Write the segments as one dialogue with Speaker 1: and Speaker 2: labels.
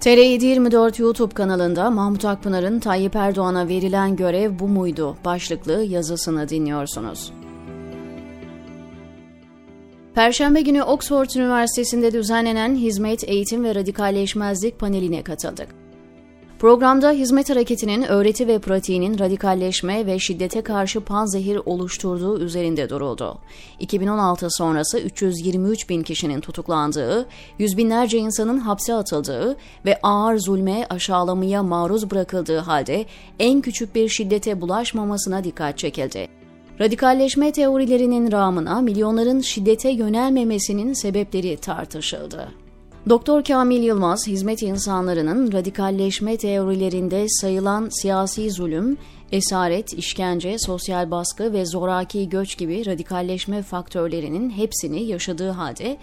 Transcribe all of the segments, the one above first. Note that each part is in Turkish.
Speaker 1: TR724 YouTube kanalında Mahmut Akpınar'ın Tayyip Erdoğan'a verilen görev bu muydu başlıklı yazısını dinliyorsunuz. Perşembe günü Oxford Üniversitesi'nde düzenlenen Hizmet, Eğitim ve Radikalleşmezlik paneline katıldık. Programda hizmet hareketinin öğreti ve pratiğinin radikalleşme ve şiddete karşı panzehir oluşturduğu üzerinde duruldu. 2016 sonrası 323 bin kişinin tutuklandığı, yüz binlerce insanın hapse atıldığı ve ağır zulme, aşağılamaya maruz bırakıldığı halde en küçük bir şiddete bulaşmamasına dikkat çekildi. Radikalleşme teorilerinin rağmına milyonların şiddete yönelmemesinin sebepleri tartışıldı. Doktor Kamil Yılmaz, hizmet insanlarının radikalleşme teorilerinde sayılan siyasi zulüm, esaret, işkence, sosyal baskı ve zoraki göç gibi radikalleşme faktörlerinin hepsini yaşadığı halde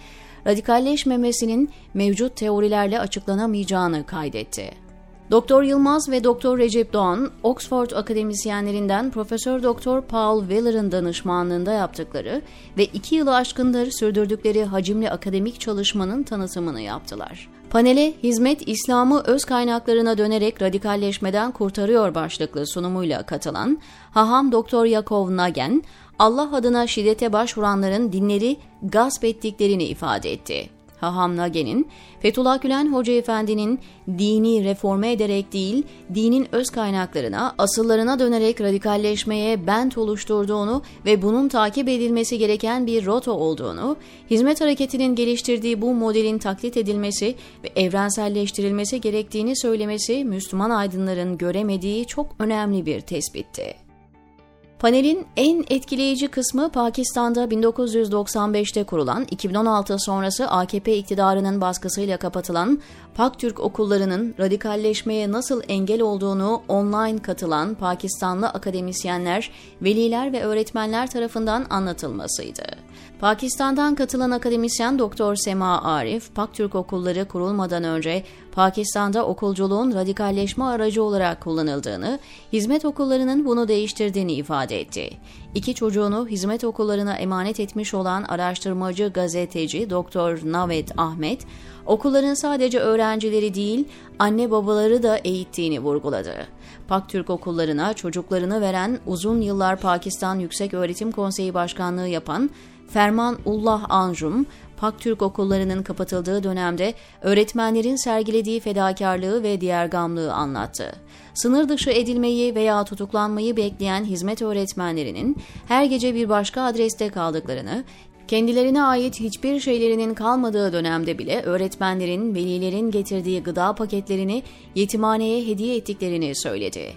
Speaker 1: radikalleşmemesinin mevcut teorilerle açıklanamayacağını kaydetti. Doktor Yılmaz ve Doktor Recep Doğan, Oxford akademisyenlerinden Profesör Doktor Paul Weller'ın danışmanlığında yaptıkları ve iki yılı aşkındır sürdürdükleri hacimli akademik çalışmanın tanıtımını yaptılar. Panele Hizmet İslam'ı öz kaynaklarına dönerek radikalleşmeden kurtarıyor başlıklı sunumuyla katılan Haham Doktor Yakov Nagen, Allah adına şiddete başvuranların dinleri gasp ettiklerini ifade etti. Haham Nagen'in, Fethullah Gülen Hoca Efendi'nin dini reforme ederek değil, dinin öz kaynaklarına, asıllarına dönerek radikalleşmeye bent oluşturduğunu ve bunun takip edilmesi gereken bir rota olduğunu, hizmet hareketinin geliştirdiği bu modelin taklit edilmesi ve evrenselleştirilmesi gerektiğini söylemesi Müslüman aydınların göremediği çok önemli bir tespitti. Panelin en etkileyici kısmı Pakistan'da 1995'te kurulan 2016 sonrası AKP iktidarının baskısıyla kapatılan Pak Türk okullarının radikalleşmeye nasıl engel olduğunu online katılan Pakistanlı akademisyenler, veliler ve öğretmenler tarafından anlatılmasıydı. Pakistan'dan katılan akademisyen Doktor Sema Arif, Pak Türk okulları kurulmadan önce Pakistan'da okulculuğun radikalleşme aracı olarak kullanıldığını, hizmet okullarının bunu değiştirdiğini ifade etti. İki çocuğunu hizmet okullarına emanet etmiş olan araştırmacı gazeteci Doktor Navet Ahmet, okulların sadece öğrencileri değil, anne babaları da eğittiğini vurguladı. Pak Türk okullarına çocuklarını veren uzun yıllar Pakistan Yüksek Öğretim Konseyi Başkanlığı yapan Ferman Ullah Anjum, Pak Türk okullarının kapatıldığı dönemde öğretmenlerin sergilediği fedakarlığı ve diğer gamlığı anlattı. Sınır dışı edilmeyi veya tutuklanmayı bekleyen hizmet öğretmenlerinin her gece bir başka adreste kaldıklarını, Kendilerine ait hiçbir şeylerinin kalmadığı dönemde bile öğretmenlerin, velilerin getirdiği gıda paketlerini yetimhaneye hediye ettiklerini söyledi.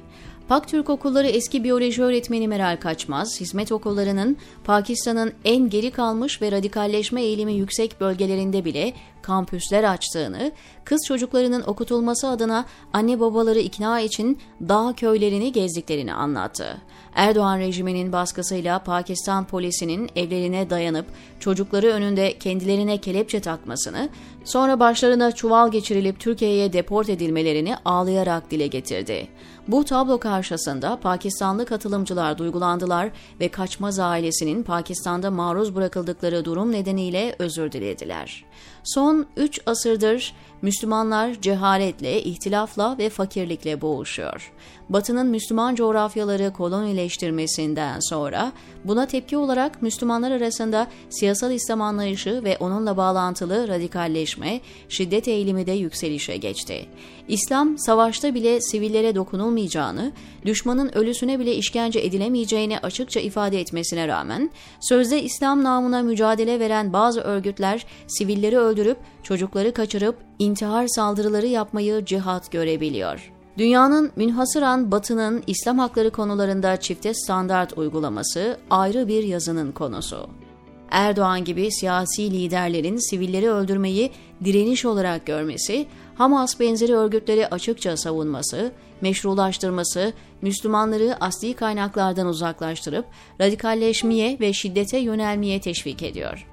Speaker 1: Pak Türk okulları eski biyoloji öğretmeni Meral Kaçmaz, hizmet okullarının Pakistan'ın en geri kalmış ve radikalleşme eğilimi yüksek bölgelerinde bile kampüsler açtığını, kız çocuklarının okutulması adına anne babaları ikna için dağ köylerini gezdiklerini anlattı. Erdoğan rejiminin baskısıyla Pakistan polisinin evlerine dayanıp çocukları önünde kendilerine kelepçe takmasını, sonra başlarına çuval geçirilip Türkiye'ye deport edilmelerini ağlayarak dile getirdi. Bu tablo karşısında Pakistanlı katılımcılar duygulandılar ve Kaçmaz ailesinin Pakistan'da maruz bırakıldıkları durum nedeniyle özür dilediler. Son 3 asırdır Müslümanlar cehaletle, ihtilafla ve fakirlikle boğuşuyor. Batı'nın Müslüman coğrafyaları kolonileştirmesinden sonra buna tepki olarak Müslümanlar arasında siyasal İslam anlayışı ve onunla bağlantılı radikalleşme, şiddet eğilimi de yükselişe geçti. İslam savaşta bile sivillere dokunulmayacağını, düşmanın ölüsüne bile işkence edilemeyeceğini açıkça ifade etmesine rağmen, sözde İslam namına mücadele veren bazı örgütler sivilleri öldürüp, çocukları kaçırıp intihar saldırıları yapmayı cihat görebiliyor. Dünyanın münhasıran batının İslam hakları konularında çifte standart uygulaması ayrı bir yazının konusu. Erdoğan gibi siyasi liderlerin sivilleri öldürmeyi direniş olarak görmesi, Hamas benzeri örgütleri açıkça savunması, meşrulaştırması, Müslümanları asli kaynaklardan uzaklaştırıp radikalleşmeye ve şiddete yönelmeye teşvik ediyor.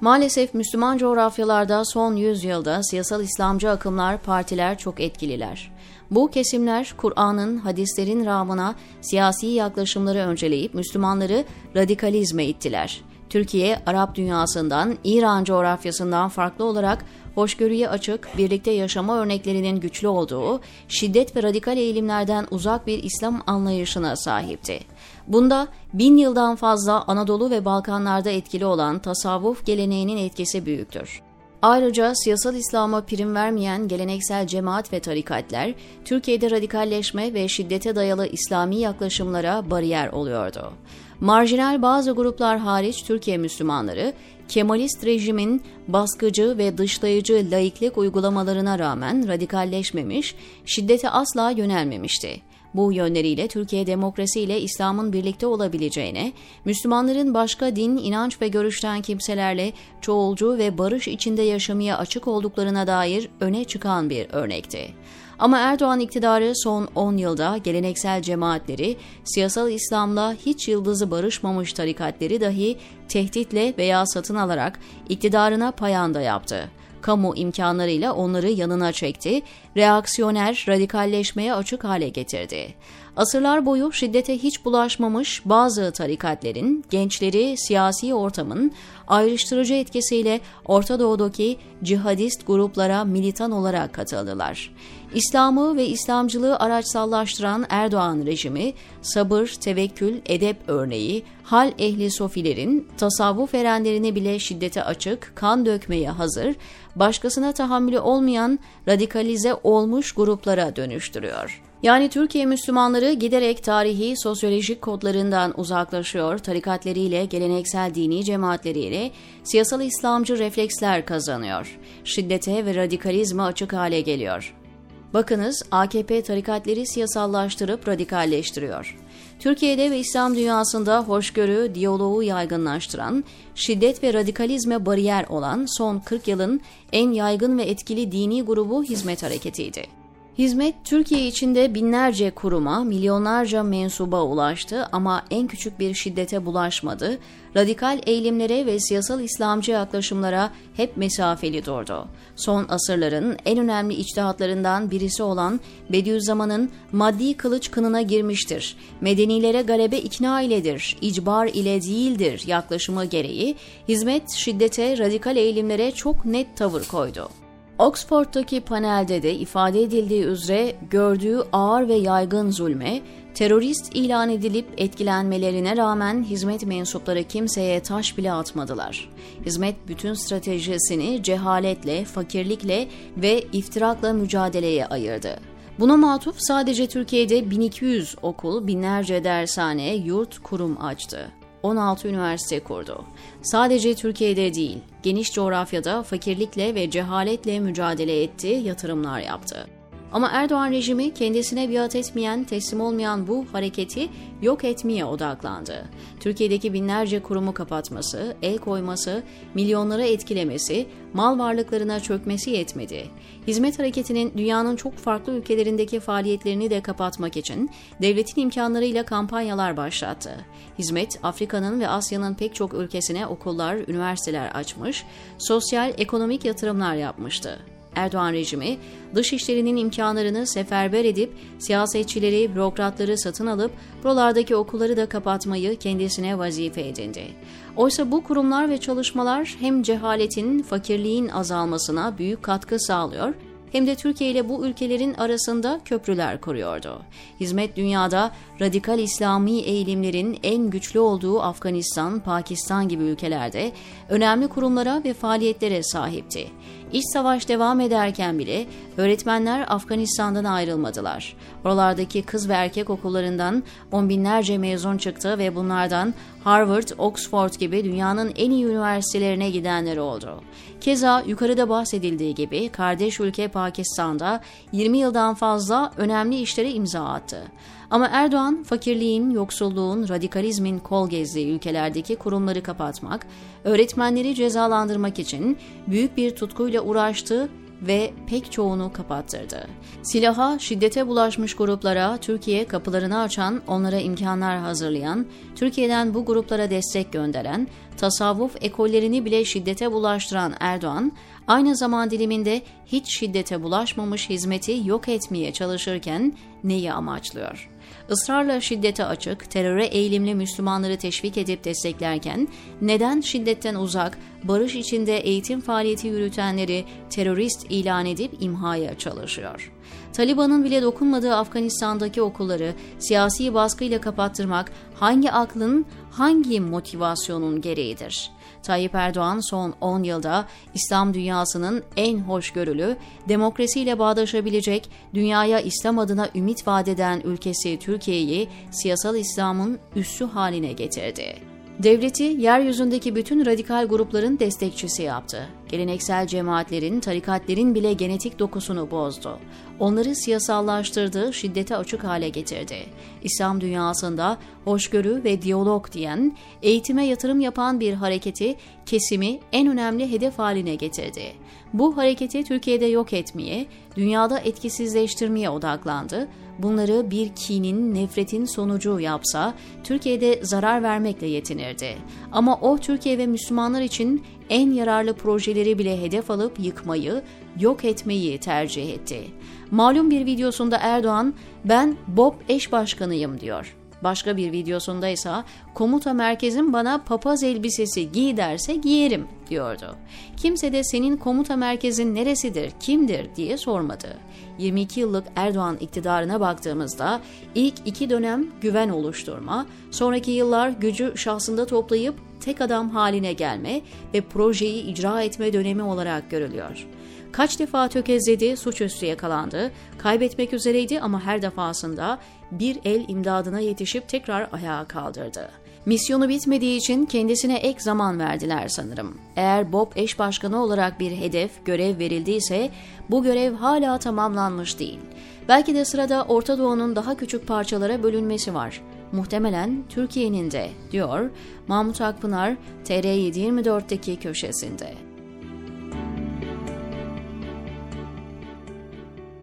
Speaker 1: Maalesef Müslüman coğrafyalarda son yüzyılda siyasal İslamcı akımlar, partiler çok etkililer. Bu kesimler Kur'an'ın, hadislerin rağmına siyasi yaklaşımları önceleyip Müslümanları radikalizme ittiler. Türkiye, Arap dünyasından, İran coğrafyasından farklı olarak hoşgörüye açık, birlikte yaşama örneklerinin güçlü olduğu, şiddet ve radikal eğilimlerden uzak bir İslam anlayışına sahipti. Bunda bin yıldan fazla Anadolu ve Balkanlarda etkili olan tasavvuf geleneğinin etkisi büyüktür. Ayrıca siyasal İslam'a prim vermeyen geleneksel cemaat ve tarikatler, Türkiye'de radikalleşme ve şiddete dayalı İslami yaklaşımlara bariyer oluyordu. Marjinal bazı gruplar hariç Türkiye Müslümanları, Kemalist rejimin baskıcı ve dışlayıcı laiklik uygulamalarına rağmen radikalleşmemiş, şiddete asla yönelmemişti. Bu yönleriyle Türkiye demokrasiyle İslam'ın birlikte olabileceğine, Müslümanların başka din, inanç ve görüşten kimselerle çoğulcu ve barış içinde yaşamaya açık olduklarına dair öne çıkan bir örnekti. Ama Erdoğan iktidarı son 10 yılda geleneksel cemaatleri, siyasal İslam'la hiç yıldızı barışmamış tarikatleri dahi tehditle veya satın alarak iktidarına payanda yaptı kamu imkanlarıyla onları yanına çekti, reaksiyoner, radikalleşmeye açık hale getirdi. Asırlar boyu şiddete hiç bulaşmamış bazı tarikatlerin, gençleri siyasi ortamın ayrıştırıcı etkisiyle Orta Doğu'daki cihadist gruplara militan olarak katıldılar. İslam'ı ve İslamcılığı araçsallaştıran Erdoğan rejimi, sabır, tevekkül, edep örneği, hal ehli sofilerin, tasavvuf erenlerini bile şiddete açık, kan dökmeye hazır, başkasına tahammülü olmayan radikalize olmuş gruplara dönüştürüyor. Yani Türkiye Müslümanları giderek tarihi, sosyolojik kodlarından uzaklaşıyor, tarikatleriyle, geleneksel dini cemaatleriyle siyasal İslamcı refleksler kazanıyor. Şiddete ve radikalizme açık hale geliyor. Bakınız AKP tarikatleri siyasallaştırıp radikalleştiriyor. Türkiye'de ve İslam dünyasında hoşgörü, diyaloğu yaygınlaştıran, şiddet ve radikalizme bariyer olan son 40 yılın en yaygın ve etkili dini grubu Hizmet Hareketi'ydi. Hizmet Türkiye içinde binlerce kuruma, milyonlarca mensuba ulaştı ama en küçük bir şiddete bulaşmadı. Radikal eğilimlere ve siyasal İslamcı yaklaşımlara hep mesafeli durdu. Son asırların en önemli içtihatlarından birisi olan Bediüzzaman'ın maddi kılıç kınına girmiştir. Medenilere galebe ikna iledir, icbar ile değildir yaklaşımı gereği hizmet şiddete, radikal eğilimlere çok net tavır koydu. Oxford'daki panelde de ifade edildiği üzere gördüğü ağır ve yaygın zulme, terörist ilan edilip etkilenmelerine rağmen hizmet mensupları kimseye taş bile atmadılar. Hizmet bütün stratejisini cehaletle, fakirlikle ve iftirakla mücadeleye ayırdı. Buna matuf sadece Türkiye'de 1200 okul, binlerce dershane, yurt, kurum açtı. 16 üniversite kurdu. Sadece Türkiye'de değil, geniş coğrafyada fakirlikle ve cehaletle mücadele etti, yatırımlar yaptı. Ama Erdoğan rejimi kendisine biat etmeyen, teslim olmayan bu hareketi yok etmeye odaklandı. Türkiye'deki binlerce kurumu kapatması, el koyması, milyonlara etkilemesi, mal varlıklarına çökmesi yetmedi. Hizmet hareketinin dünyanın çok farklı ülkelerindeki faaliyetlerini de kapatmak için devletin imkanlarıyla kampanyalar başlattı. Hizmet, Afrika'nın ve Asya'nın pek çok ülkesine okullar, üniversiteler açmış, sosyal, ekonomik yatırımlar yapmıştı. Erdoğan rejimi dış işlerinin imkanlarını seferber edip siyasetçileri, bürokratları satın alıp buralardaki okulları da kapatmayı kendisine vazife edindi. Oysa bu kurumlar ve çalışmalar hem cehaletin, fakirliğin azalmasına büyük katkı sağlıyor hem de Türkiye ile bu ülkelerin arasında köprüler kuruyordu. Hizmet dünyada radikal İslami eğilimlerin en güçlü olduğu Afganistan, Pakistan gibi ülkelerde önemli kurumlara ve faaliyetlere sahipti. İç savaş devam ederken bile öğretmenler Afganistan'dan ayrılmadılar. Oralardaki kız ve erkek okullarından on binlerce mezun çıktı ve bunlardan Harvard, Oxford gibi dünyanın en iyi üniversitelerine gidenler oldu. Keza yukarıda bahsedildiği gibi kardeş ülke Pakistan'da 20 yıldan fazla önemli işlere imza attı. Ama Erdoğan fakirliğin, yoksulluğun, radikalizmin kol gezdiği ülkelerdeki kurumları kapatmak, öğretmenleri cezalandırmak için büyük bir tutkuyla uğraştı ve pek çoğunu kapattırdı. Silaha, şiddete bulaşmış gruplara Türkiye kapılarını açan, onlara imkanlar hazırlayan, Türkiye'den bu gruplara destek gönderen, tasavvuf ekollerini bile şiddete bulaştıran Erdoğan, aynı zaman diliminde hiç şiddete bulaşmamış hizmeti yok etmeye çalışırken neyi amaçlıyor? Israrla şiddete açık, teröre eğilimli Müslümanları teşvik edip desteklerken neden şiddetten uzak, barış içinde eğitim faaliyeti yürütenleri terörist ilan edip imhaya çalışıyor? Taliban'ın bile dokunmadığı Afganistan'daki okulları siyasi baskıyla kapattırmak hangi aklın, hangi motivasyonun gereğidir? Tayyip Erdoğan son 10 yılda İslam dünyasının en hoşgörülü, demokrasiyle bağdaşabilecek, dünyaya İslam adına ümit vadeden ülkesi Türkiye'yi siyasal İslam'ın üssü haline getirdi. Devleti yeryüzündeki bütün radikal grupların destekçisi yaptı. Geleneksel cemaatlerin, tarikatlerin bile genetik dokusunu bozdu. Onları siyasallaştırdı, şiddete açık hale getirdi. İslam dünyasında hoşgörü ve diyalog diyen, eğitime yatırım yapan bir hareketi, kesimi en önemli hedef haline getirdi. Bu hareketi Türkiye'de yok etmeye, dünyada etkisizleştirmeye odaklandı bunları bir kinin, nefretin sonucu yapsa Türkiye'de zarar vermekle yetinirdi. Ama o Türkiye ve Müslümanlar için en yararlı projeleri bile hedef alıp yıkmayı, yok etmeyi tercih etti. Malum bir videosunda Erdoğan, ben BOP eş başkanıyım diyor. Başka bir videosunda ise komuta merkezim bana papaz elbisesi giy derse giyerim diyordu. Kimse de senin komuta merkezin neresidir, kimdir diye sormadı. 22 yıllık Erdoğan iktidarına baktığımızda ilk iki dönem güven oluşturma, sonraki yıllar gücü şahsında toplayıp tek adam haline gelme ve projeyi icra etme dönemi olarak görülüyor. Kaç defa tökezledi, suçüstü yakalandı, kaybetmek üzereydi ama her defasında bir el imdadına yetişip tekrar ayağa kaldırdı. Misyonu bitmediği için kendisine ek zaman verdiler sanırım. Eğer Bob eş başkanı olarak bir hedef, görev verildiyse bu görev hala tamamlanmış değil. Belki de sırada Orta Doğu'nun daha küçük parçalara bölünmesi var. Muhtemelen Türkiye'nin de, diyor Mahmut Akpınar TR724'teki köşesinde.